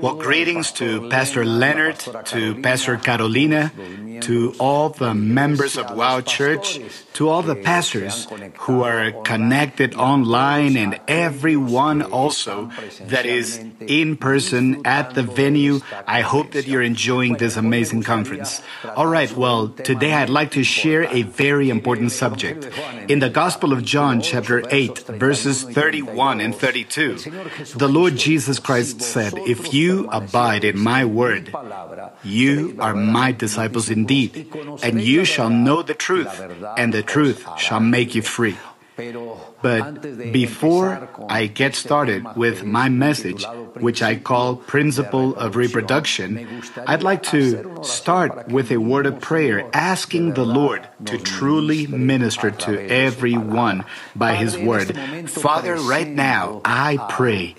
Well, greetings to Pastor Leonard, to Pastor Carolina, to all the members of Wow Church, to all the pastors who are connected online, and everyone also that is in person at the venue. I hope that you're enjoying this amazing conference. All right, well, today I'd like to share a very important subject. In the Gospel of John, chapter 8, verses 31 and 32, the Lord Jesus Christ said, If you abide in my word, you are my disciples indeed, and you shall know the truth, and the truth shall make you free. But before I get started with my message, which I call Principle of Reproduction, I'd like to start with a word of prayer asking the Lord to truly minister to everyone by His word. Father, right now, I pray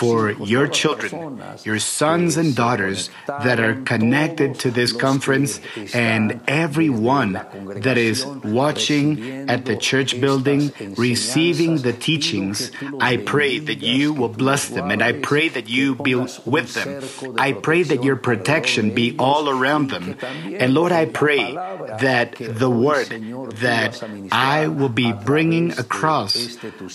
for your children, your sons and daughters that are connected to this conference, and everyone that is watching at the church building, receiving the teachings, I pray that you will bless them and I pray that you be with them. I pray that your protection be all around them. And Lord, I pray that the word that I will be bringing across,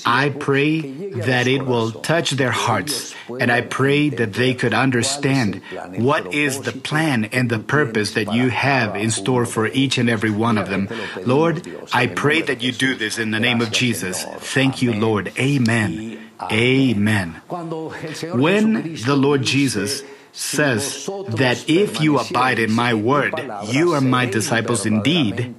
I pray that it will touch their hearts. And I pray that they could understand what is the plan and the purpose that you have in store for each and every one of them. Lord, I pray that you do this in the name of Jesus. Thank you, Lord. Amen. Amen. When the Lord Jesus says that if you abide in my word, you are my disciples indeed,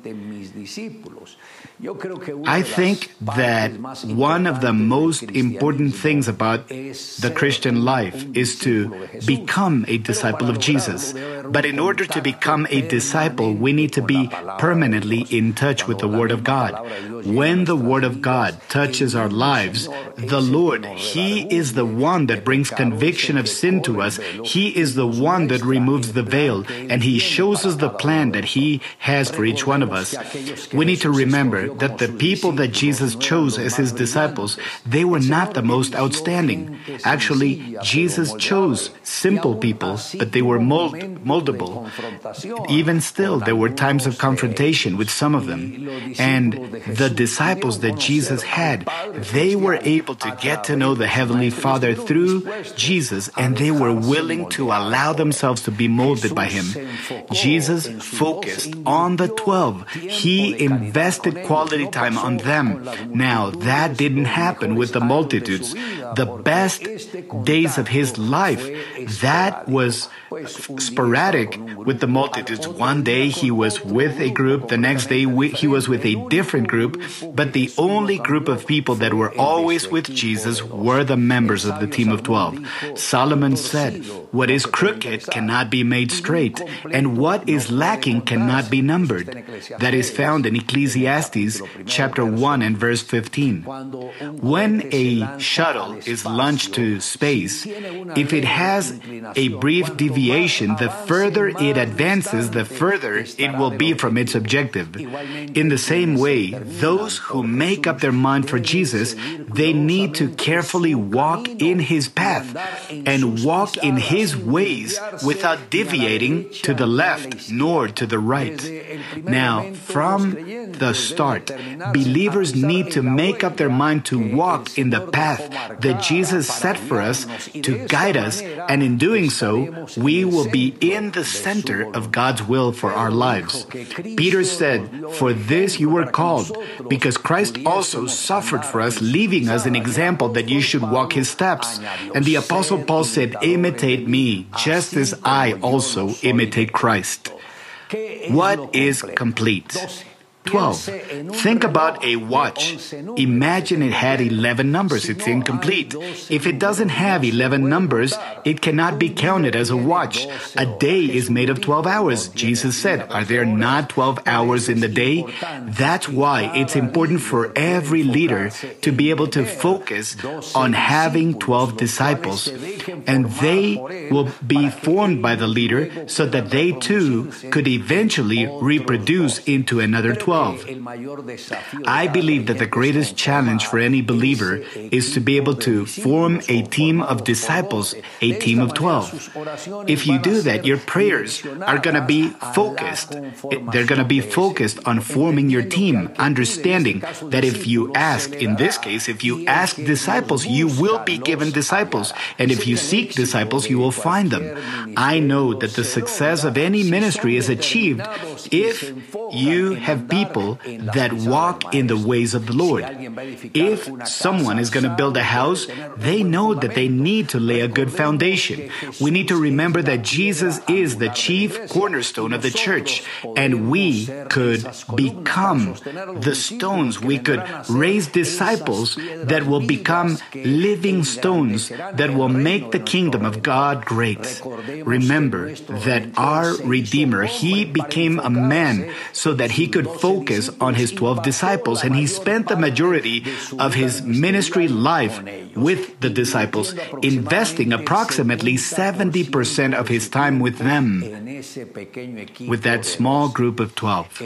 I think that one of the most important things about the Christian life is to become a disciple of Jesus. But in order to become a disciple, we need to be permanently in touch with the Word of God. When the Word of God touches our lives, the Lord, He is the one that brings conviction of sin to us. He is the one that removes the veil, and He shows us the plan that He has for each one of us. We need to remember that the people that Jesus chose as his disciples, they were not the most outstanding. Actually, Jesus chose simple people, but they were mold, moldable. Even still, there were times of confrontation with some of them. And the disciples that Jesus had, they were able to get to know the Heavenly Father through Jesus, and they were willing to allow themselves to be molded by Him. Jesus focused on the 12. He invested quality time on them. Now, that didn't happen with the multitudes. The best days of his life, that was sporadic with the multitudes. One day he was with a group, the next day he was with a different group, but the only group of people that were always with Jesus were the members of the team of 12. Solomon said, What is crooked cannot be made straight, and what is lacking cannot be numbered. That is found in Ecclesiastes chapter 1 and verse 15. When a shuttle is launched to space, if it has a brief deviation, the further it advances, the further it will be from its objective. In the same way, those who make up their mind for Jesus, they need to carefully walk in his path and walk in his ways without deviating to the left nor to the right. Now, from the start, believers need to make up their mind to walk in the path that Jesus set for us to guide us, and in doing so, we will be in the center of God's will for our lives. Peter said, For this you were called, because Christ also suffered for us, leaving us an example that you should walk his steps. And the Apostle Paul said, Imitate me, just as I also imitate Christ. What is complete? 12. Think about a watch. Imagine it had 11 numbers. It's incomplete. If it doesn't have 11 numbers, it cannot be counted as a watch. A day is made of 12 hours. Jesus said, Are there not 12 hours in the day? That's why it's important for every leader to be able to focus on having 12 disciples. And they will be formed by the leader so that they too could eventually reproduce into another 12. 12. I believe that the greatest challenge for any believer is to be able to form a team of disciples, a team of 12. If you do that, your prayers are going to be focused. They're going to be focused on forming your team, understanding that if you ask, in this case, if you ask disciples, you will be given disciples. And if you seek disciples, you will find them. I know that the success of any ministry is achieved if you have people that walk in the ways of the Lord. If someone is going to build a house, they know that they need to lay a good foundation. We need to remember that Jesus is the chief cornerstone of the church, and we could become the stones. We could raise disciples that will become living stones that will make the kingdom of God great. Remember that our Redeemer, He became a man so that He could focus on His 12 disciples, and He spent the majority of His ministry life with the disciples, investing approximately 70% of His time with them, with that small group of 12.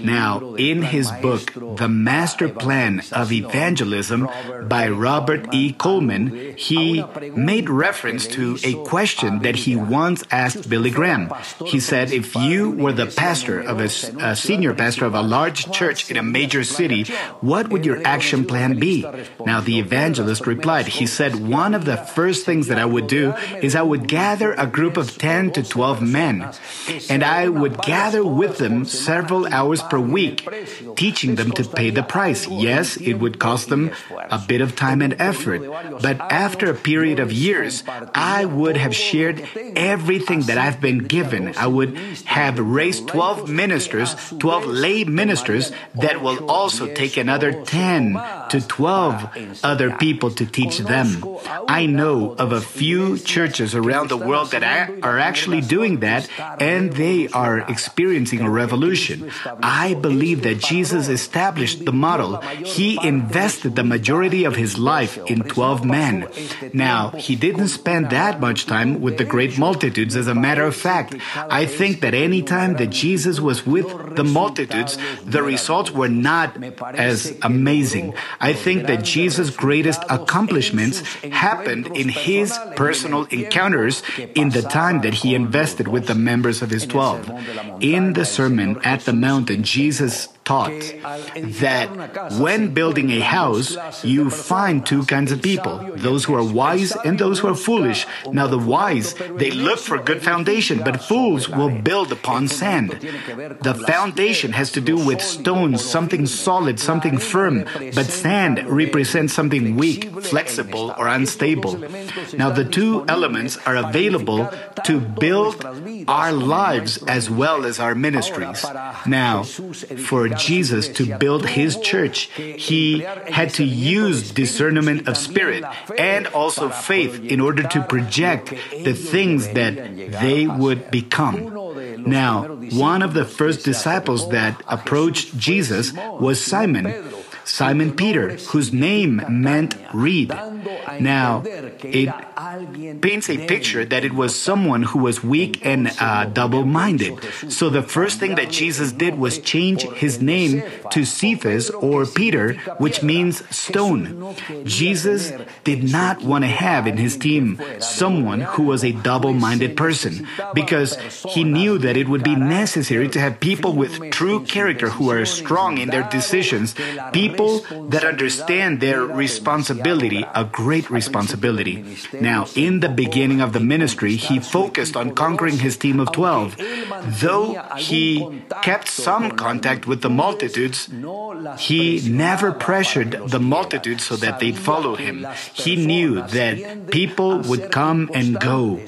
Now, in his book, The Master Plan of Evangelism by Robert E. Coleman, he made reference to a question that he once asked Billy Graham. He said, If you were the pastor of a, a senior pastor of a large church in a major city, what would your action plan be? Now, the evangelist replied, He said, One of the first things that I would do is I would gather a group of 10 to 12 men, and I would gather with them several hours per week, teaching them to pay the price. Yes, it would cost them a bit of time and effort, but after a period of years, I would have shared everything that I've been given. I would have raised 12 ministers, 12 ministers that will also take another 10 to 12 other people to teach them. I know of a few churches around the world that are actually doing that and they are experiencing a revolution. I believe that Jesus established the model. He invested the majority of his life in 12 men. Now, he didn't spend that much time with the great multitudes. As a matter of fact, I think that any time that Jesus was with the multitudes, the results were not as amazing. I think that Jesus' greatest accomplishments happened in his personal encounters in the time that he invested with the members of his 12. In the Sermon at the Mountain, Jesus taught that when building a house, you find two kinds of people those who are wise and those who are foolish. Now, the wise, they look for good foundation, but fools will build upon sand. The foundation has to do with stones, something solid, something firm, but sand represents something weak, flexible, or unstable. Now, the two elements are available to build our lives as well as our ministries. Now, for Jesus to build his church, he had to use discernment of spirit and also faith in order to project the things that they would become. Now, one of the first disciples that approached Jesus was Simon. Simon Peter, whose name meant reed. Now, it paints a picture that it was someone who was weak and uh, double minded. So the first thing that Jesus did was change his name to Cephas or Peter, which means stone. Jesus did not want to have in his team someone who was a double minded person because he knew that it would be necessary to have people with true character who are strong in their decisions, people people that understand their responsibility, a great responsibility. Now, in the beginning of the ministry, he focused on conquering his team of 12. Though he kept some contact with the multitudes, he never pressured the multitudes so that they'd follow him. He knew that people would come and go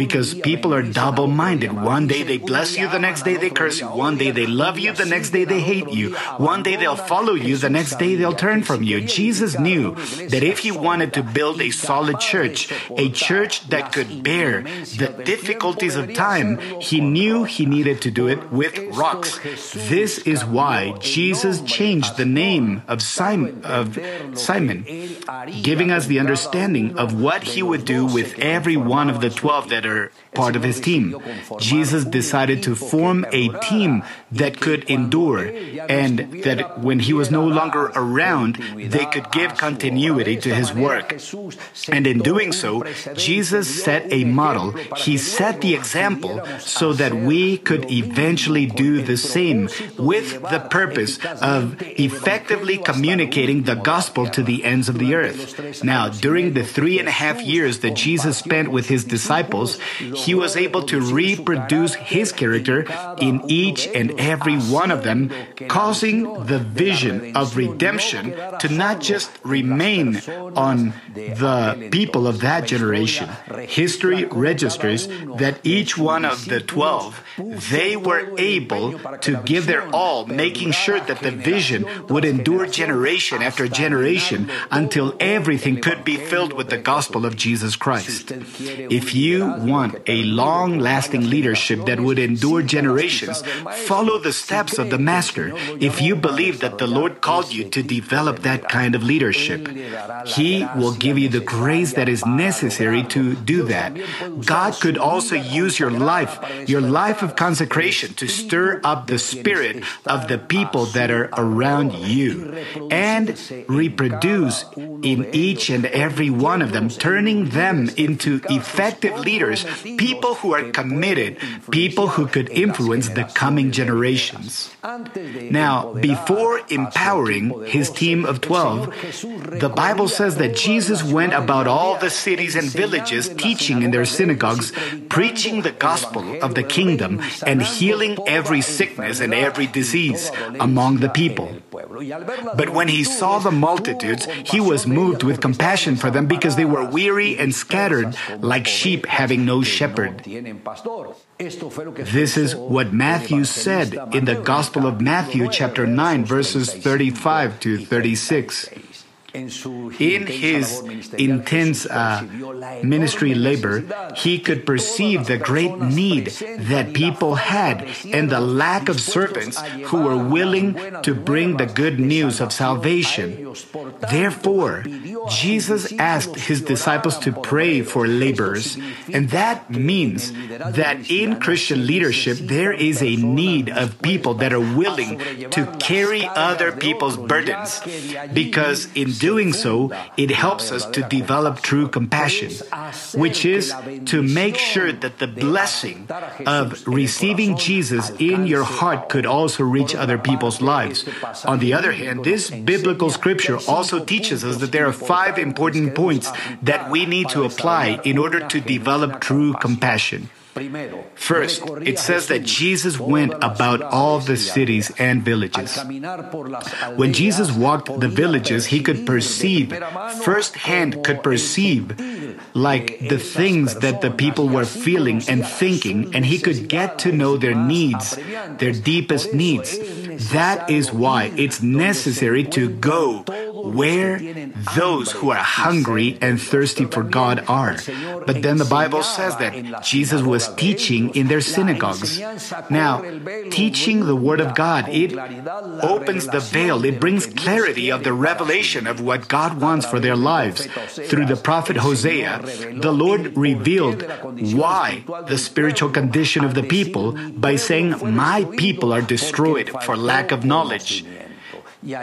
because people are double minded. One day they bless you, the next day they curse you. One day they love you, the next day they hate you. One day they'll follow you, the next day they'll turn from you. Jesus knew that if he wanted to build a solid church, a church that could bear the difficulties of time, he knew he needed to do it with rocks. This is why Jesus changed the name of Simon, of Simon, giving us the understanding of what he would do with every one of the twelve that other part of his team. Jesus decided to form a team that could endure and that when he was no longer around, they could give continuity to his work. And in doing so, Jesus set a model. He set the example so that we could eventually do the same with the purpose of effectively communicating the gospel to the ends of the earth. Now, during the three and a half years that Jesus spent with his disciples, he was able to reproduce his character in each and every one of them, causing the vision of redemption to not just remain on the people of that generation. History registers that each one of the twelve, they were able to give their all, making sure that the vision would endure generation after generation until everything could be filled with the gospel of Jesus Christ. If you want a long lasting leadership that would endure generations, follow the steps of the Master. If you believe that the Lord called you to develop that kind of leadership, He will give you the grace that is necessary to do that. God could also use your life, your life of consecration, to stir up the spirit of the people that are around you and reproduce in each and every one of them, turning them into effective leaders, people who are committed, people who could influence the coming generations. Now, before empowering his team of 12, the Bible says that Jesus went about all the cities and villages teaching in their synagogues, preaching the gospel of the kingdom, and healing every sickness and every disease among the people. But when he saw the multitudes, he was moved with compassion for them because they were weary and scattered like sheep having no shepherd. This is what Matthew said in the Gospel of Matthew, chapter 9, verses 35 to 36. In his intense uh, ministry labor, he could perceive the great need that people had and the lack of servants who were willing to bring the good news of salvation. Therefore, Jesus asked his disciples to pray for laborers, and that means that in Christian leadership, there is a need of people that are willing to carry other people's burdens because in doing so, it helps us to develop true compassion, which is to make sure that the blessing of receiving Jesus in your heart could also reach other people's lives. On the other hand, this biblical scripture also teaches us that there are five important points that we need to apply in order to develop true compassion. First, it says that Jesus went about all the cities and villages. When Jesus walked the villages, he could perceive, firsthand could perceive, like the things that the people were feeling and thinking, and he could get to know their needs, their deepest needs. That is why it's necessary to go where those who are hungry and thirsty for God are. But then the Bible says that Jesus was teaching in their synagogues. Now, teaching the Word of God, it opens the veil, it brings clarity of the revelation of what God wants for their lives. Through the prophet Hosea, the Lord revealed why the spiritual condition of the people by saying, My people are destroyed for lack of knowledge.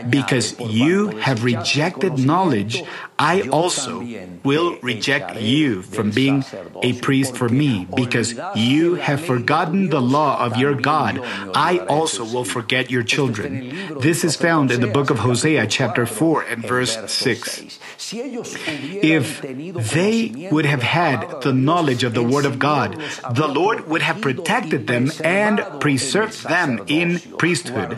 Because you have rejected knowledge, I also will reject you from being a priest for me. Because you have forgotten the law of your God, I also will forget your children. This is found in the book of Hosea, chapter 4, and verse 6. If they would have had the knowledge of the Word of God, the Lord would have protected them and preserved them in priesthood,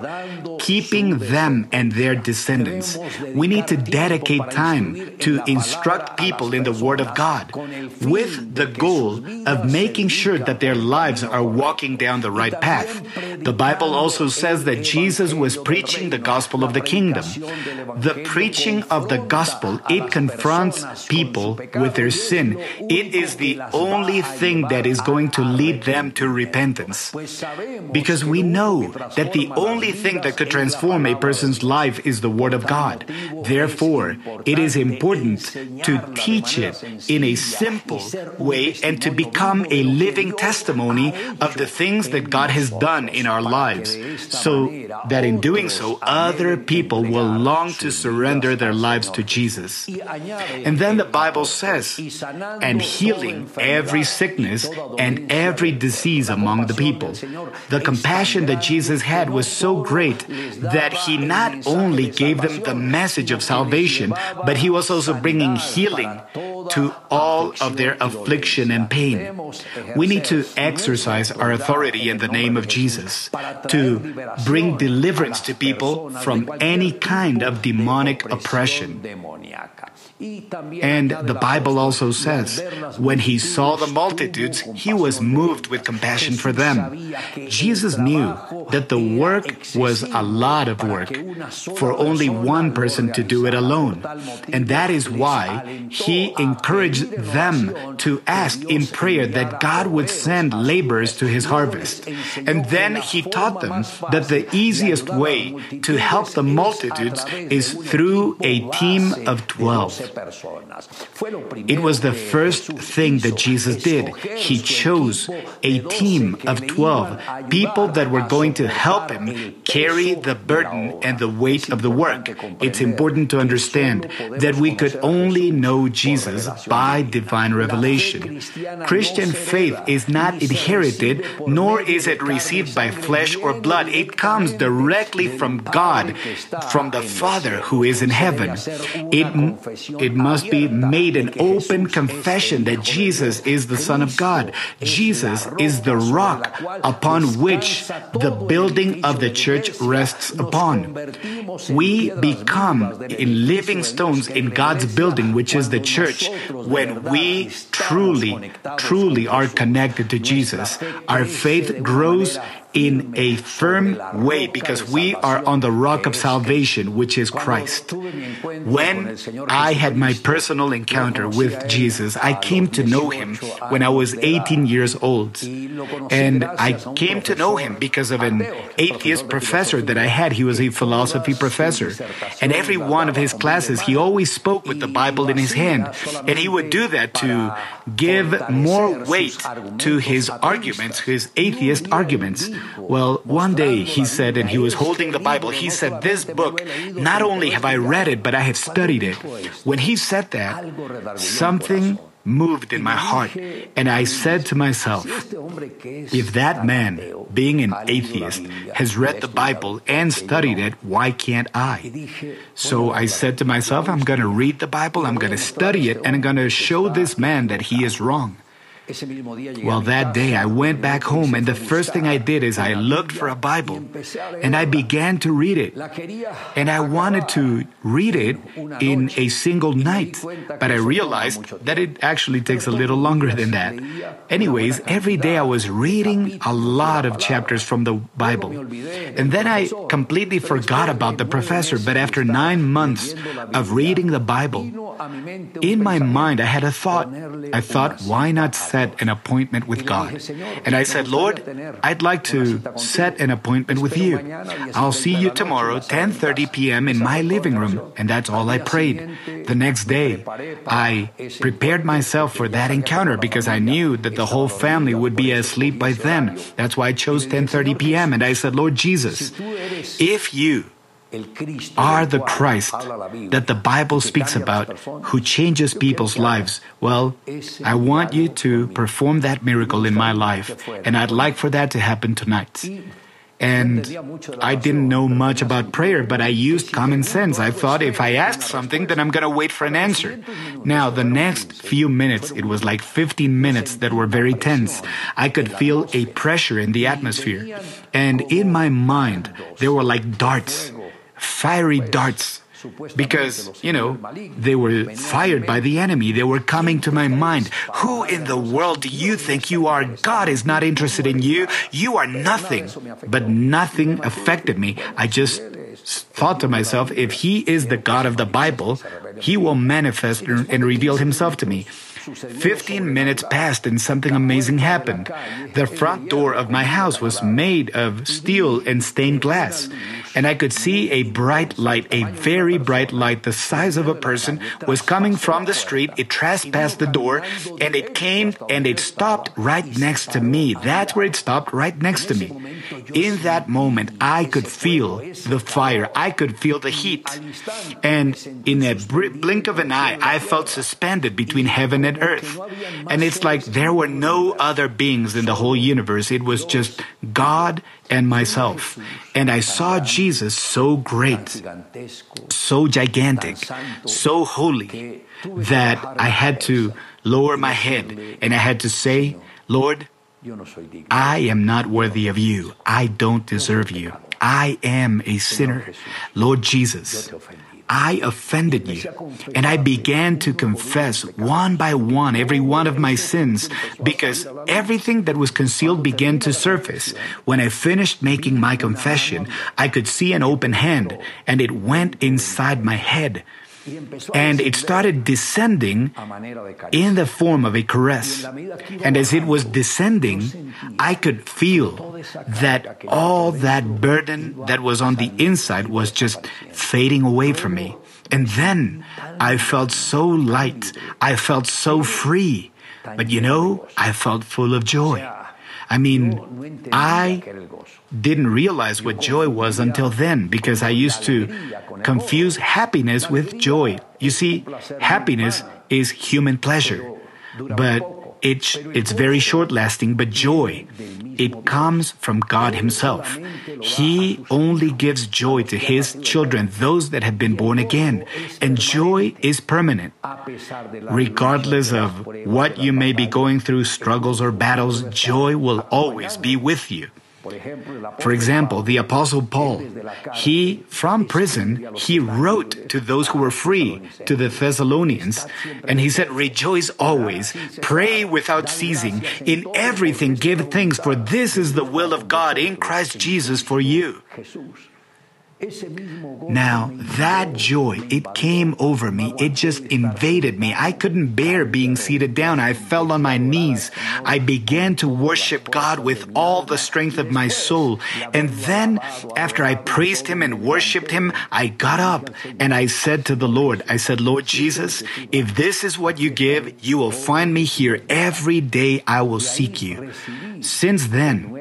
keeping them and their descendants. We need to dedicate time to instruct people in the Word of God with the goal of making sure that their lives are walking down the right path. The Bible also says that Jesus was preaching the gospel of the kingdom. The preaching of the gospel it confronts people with their sin. It is the only thing that is going to lead them to repentance. Because we know that the only thing that could transform a person's life is the Word of God. Therefore, it is important to teach it in a simple way and to become a living testimony of the things that God has done in our lives, so that in doing so, other people will long to surrender their lives to Jesus. And then the Bible says, and healing every sickness and every disease among the people. The compassion that Jesus had was so great that he not only gave them the message of salvation, but he was also bringing healing to all of their affliction and pain. We need to exercise our authority in the name of Jesus to bring deliverance to people from any kind of demonic oppression. And the Bible also says, when he saw the multitudes, he was moved with compassion for them. Jesus knew that the work was a lot of work for only one person to do it alone. And that is why he encouraged them to ask in prayer that God would send laborers to his harvest. And then he taught them that the easiest way to help the multitudes is through a team of 12. It was the first thing that Jesus did. He chose a team of 12 people that were going to help him carry the burden and the weight of the work. It's important to understand that we could only know Jesus by divine revelation. Christian faith is not inherited, nor is it received by flesh or blood. It comes directly from God, from the Father who is in heaven. It, it must be made an open confession that Jesus is the Son of God. Jesus is the rock upon which the building of the church rests upon. We become in living stones in God's building, which is the church, when we truly, truly are connected to Jesus. Our faith grows in a firm way because we are on the rock of salvation, which is Christ. When I had my personal encounter with Jesus, I came to know him when I was 18 years old. And I came to know him because of an atheist professor that I had. He was a philosophy professor. And every one of his classes, he always spoke with the Bible in his hand. And he would do that to give more weight to his arguments, his atheist arguments. Well, one day he said, and he was holding the Bible, he said, This book, not only have I read it, but I have studied it. When he said that, something moved in my heart, and I said to myself, if that man, being an atheist, has read the Bible and studied it, why can't I? So I said to myself, I'm going to read the Bible, I'm going to study it, and I'm going to show this man that he is wrong. Well, that day I went back home, and the first thing I did is I looked for a Bible and I began to read it. And I wanted to read it in a single night, but I realized that it actually takes a little longer than that. Anyways, every day I was reading a lot of chapters from the Bible. And then I completely forgot about the professor, but after nine months of reading the Bible, in my mind I had a thought. I thought, why not set an appointment with God. And I said, Lord, I'd like to set an appointment with you. I'll see you tomorrow, 10:30 p.m. in my living room. And that's all I prayed. The next day, I prepared myself for that encounter because I knew that the whole family would be asleep by then. That's why I chose 10:30 p.m. and I said, Lord Jesus, if you are the Christ that the Bible speaks about who changes people's lives. Well, I want you to perform that miracle in my life, and I'd like for that to happen tonight. And I didn't know much about prayer, but I used common sense. I thought if I ask something, then I'm going to wait for an answer. Now, the next few minutes, it was like 15 minutes that were very tense. I could feel a pressure in the atmosphere. And in my mind, there were like darts fiery darts because, you know, they were fired by the enemy. They were coming to my mind. Who in the world do you think you are? God is not interested in you. You are nothing. But nothing affected me. I just thought to myself, if he is the God of the Bible, he will manifest and reveal himself to me. 15 minutes passed and something amazing happened. The front door of my house was made of steel and stained glass and I could see a bright light, a very bright light, the size of a person, was coming from the street. It trespassed the door, and it came and it stopped right next to me. That's where it stopped, right next to me. In that moment, I could feel the fire. I could feel the heat. And in a blink of an eye, I felt suspended between heaven and earth. And it's like there were no other beings in the whole universe. It was just God and myself. And I saw Jesus so great, so gigantic, so holy that I had to lower my head and I had to say, Lord, I am not worthy of you. I don't deserve you. I am a sinner. Lord Jesus, I offended you. And I began to confess one by one every one of my sins because everything that was concealed began to surface. When I finished making my confession, I could see an open hand and it went inside my head and it started descending in the form of a caress. And as it was descending, I could feel that all that burden that was on the inside was just fading away from me. And then I felt so light. I felt so free. But you know, I felt full of joy. I mean, I didn't realize what joy was until then because I used to confuse happiness with joy. You see, happiness is human pleasure, but it's, it's very short lasting, but joy, it comes from God Himself. He only gives joy to His children, those that have been born again. And joy is permanent. Regardless of what you may be going through, struggles or battles, joy will always be with you. For example, the apostle Paul, he, from prison, he wrote to those who were free, to the Thessalonians, and he said, rejoice always, pray without ceasing, in everything give thanks, for this is the will of God in Christ Jesus for you. Now, that joy, it came over me. It just invaded me. I couldn't bear being seated down. I fell on my knees. I began to worship God with all the strength of my soul. And then, after I praised Him and worshiped Him, I got up and I said to the Lord, I said, Lord Jesus, if this is what you give, you will find me here every day I will seek you. Since then,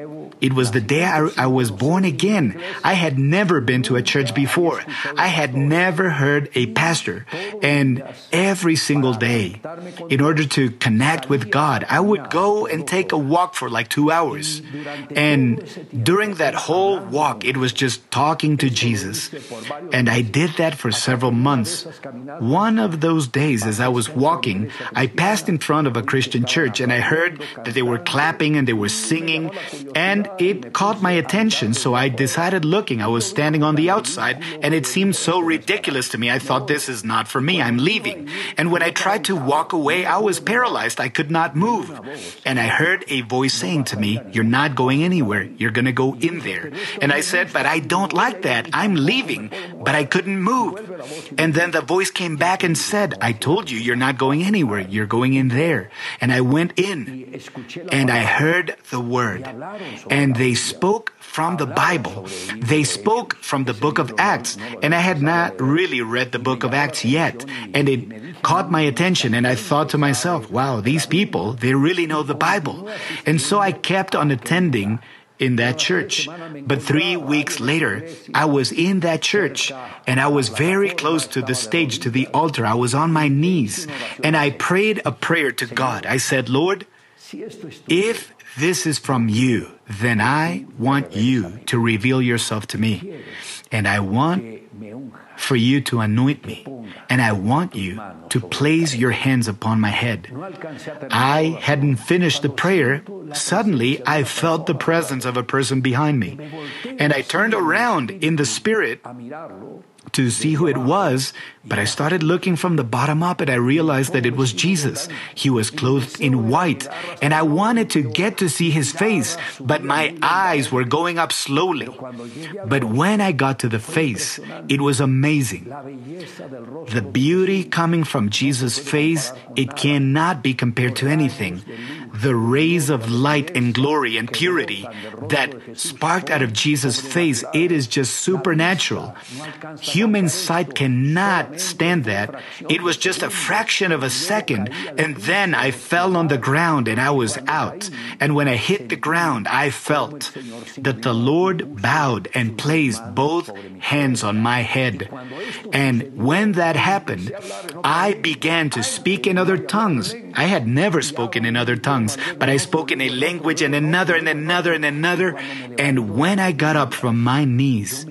it was the day I, I, was born again. I had never been to a church before. I had never heard a pastor. And every single day, in order to connect with God, I would go and take a walk for like two hours. And during that whole walk, it was just talking to Jesus. And I did that for several months. One of those days, as I was walking, I passed in front of a Christian church and I heard that they were clapping and they were singing. And it caught my attention, so I decided looking. I was standing on the outside, and it seemed so ridiculous to me. I thought, this is not for me. I'm leaving. And when I tried to walk away, I was paralyzed. I could not move. And I heard a voice saying to me, You're not going anywhere. You're going to go in there. And I said, But I don't like that. I'm leaving. But I couldn't move. And then the voice came back and said, I told you, you're not going anywhere. You're going in there. And I went in and I heard the word. And they spoke from the Bible. They spoke from the book of Acts, and I had not really read the book of Acts yet, and it caught my attention, and I thought to myself, wow, these people, they really know the Bible. And so I kept on attending in that church. But three weeks later, I was in that church and I was very close to the stage, to the altar. I was on my knees and I prayed a prayer to God. I said, Lord, if this is from you, then I want you to reveal yourself to me. And I want for you to anoint me. And I want you to place your hands upon my head. I hadn't finished the prayer. Suddenly, I felt the presence of a person behind me. And I turned around in the spirit to see who it was, but I started looking from the bottom up and I realized that it was Jesus. He was clothed in white and I wanted to get to see his face, but my eyes were going up slowly. But when I got to the face, it was amazing. The beauty coming from Jesus' face, it cannot be compared to anything the rays of light and glory and purity that sparked out of Jesus' face, it is just supernatural. Human sight cannot stand that. It was just a fraction of a second, and then I fell on the ground and I was out. And when I hit the ground, I felt that the Lord bowed and placed both hands on my head. And when that happened, I began to speak in other tongues. I had never spoken in other tongues but I spoke in a language and another and another and another. And when I got up from my knees,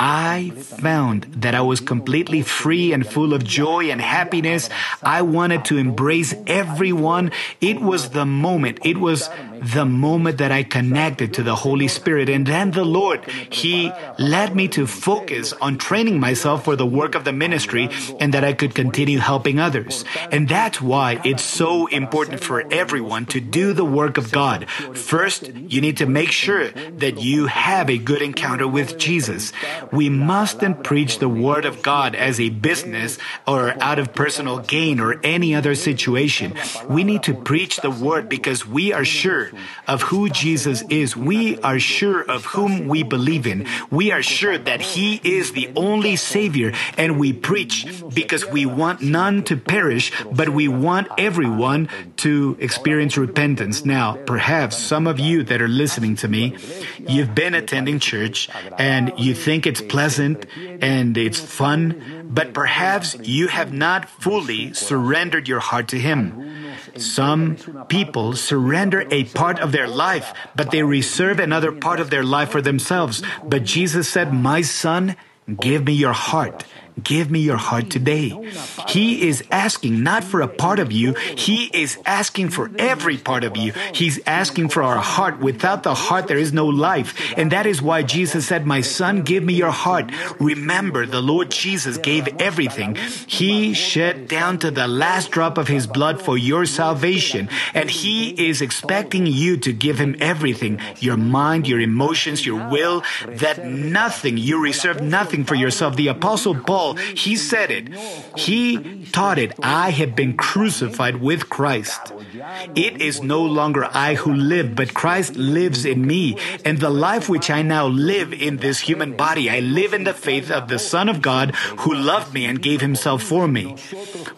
I found that I was completely free and full of joy and happiness. I wanted to embrace everyone. It was the moment. It was the moment that I connected to the Holy Spirit. And then the Lord, He led me to focus on training myself for the work of the ministry and that I could continue helping others. And that's why it's so important for everyone to do the work of God. First, you need to make sure that you have a good encounter with Jesus. We mustn't preach the Word of God as a business or out of personal gain or any other situation. We need to preach the Word because we are sure of who Jesus is. We are sure of whom we believe in. We are sure that He is the only Savior and we preach because we want none to perish, but we want everyone to experience repentance. Now, perhaps some of you that are listening to me, you've been attending church and you think it's pleasant and it's fun, but perhaps you have not fully surrendered your heart to Him. Some people surrender a part of their life, but they reserve another part of their life for themselves. But Jesus said, My son, give me your heart. Give me your heart today. He is asking not for a part of you, He is asking for every part of you. He's asking for our heart. Without the heart, there is no life. And that is why Jesus said, My son, give me your heart. Remember, the Lord Jesus gave everything. He shed down to the last drop of His blood for your salvation. And He is expecting you to give Him everything your mind, your emotions, your will, that nothing, you reserve nothing for yourself. The Apostle Paul Paul, he said it. He taught it. I have been crucified with Christ. It is no longer I who live, but Christ lives in me. And the life which I now live in this human body, I live in the faith of the Son of God who loved me and gave himself for me.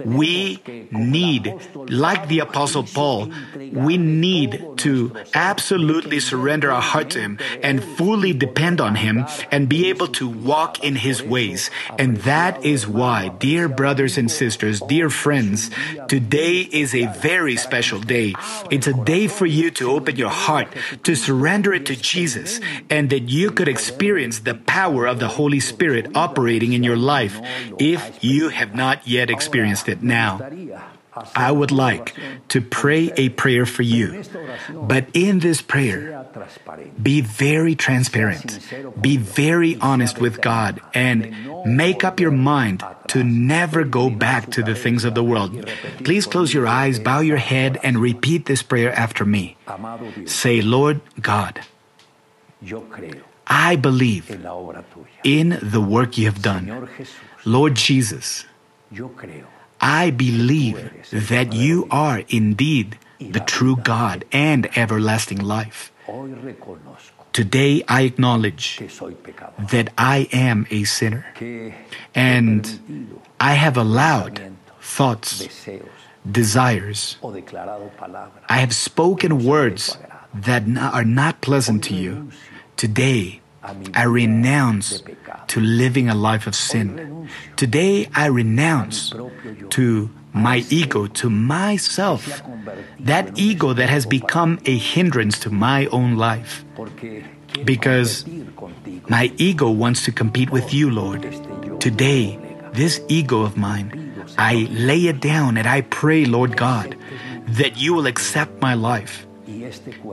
We need, like the Apostle Paul, we need to absolutely surrender our heart to him and fully depend on him and be able to walk in his ways. And that is why, dear brothers and sisters, dear friends, today is a very special day. It's a day for you to open your heart, to surrender it to Jesus, and that you could experience the power of the Holy Spirit operating in your life if you have not yet experienced it now. I would like to pray a prayer for you. But in this prayer, be very transparent, be very honest with God, and make up your mind to never go back to the things of the world. Please close your eyes, bow your head, and repeat this prayer after me. Say, Lord God, I believe in the work you have done. Lord Jesus, I believe that you are indeed the true God and everlasting life. Today I acknowledge that I am a sinner and I have allowed thoughts, desires. I have spoken words that are not pleasant to you. Today I renounce to living a life of sin. Today I renounce to my ego, to myself, that ego that has become a hindrance to my own life. Because my ego wants to compete with you, Lord. Today, this ego of mine, I lay it down and I pray, Lord God, that you will accept my life.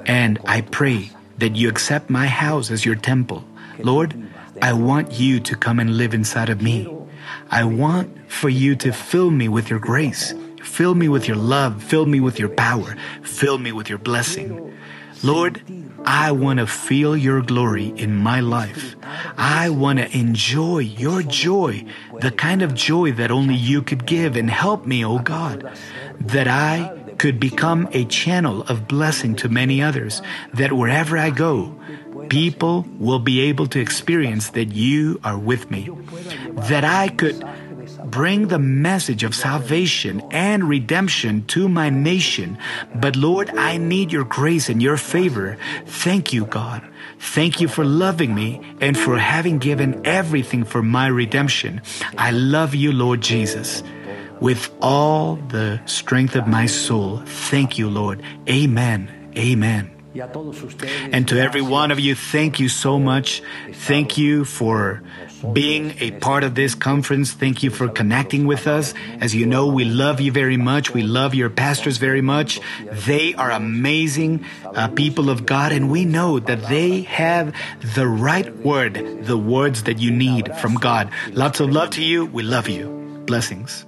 And I pray that you accept my house as your temple. Lord, I want you to come and live inside of me. I want for you to fill me with your grace. Fill me with your love. Fill me with your power. Fill me with your blessing. Lord, I want to feel your glory in my life. I want to enjoy your joy, the kind of joy that only you could give. And help me, O oh God, that I could become a channel of blessing to many others, that wherever I go, people will be able to experience that you are with me, that I could bring the message of salvation and redemption to my nation. But Lord, I need your grace and your favor. Thank you, God. Thank you for loving me and for having given everything for my redemption. I love you, Lord Jesus. With all the strength of my soul, thank you, Lord. Amen. Amen. And to every one of you, thank you so much. Thank you for being a part of this conference. Thank you for connecting with us. As you know, we love you very much. We love your pastors very much. They are amazing uh, people of God, and we know that they have the right word, the words that you need from God. Lots of love to you. We love you. Blessings.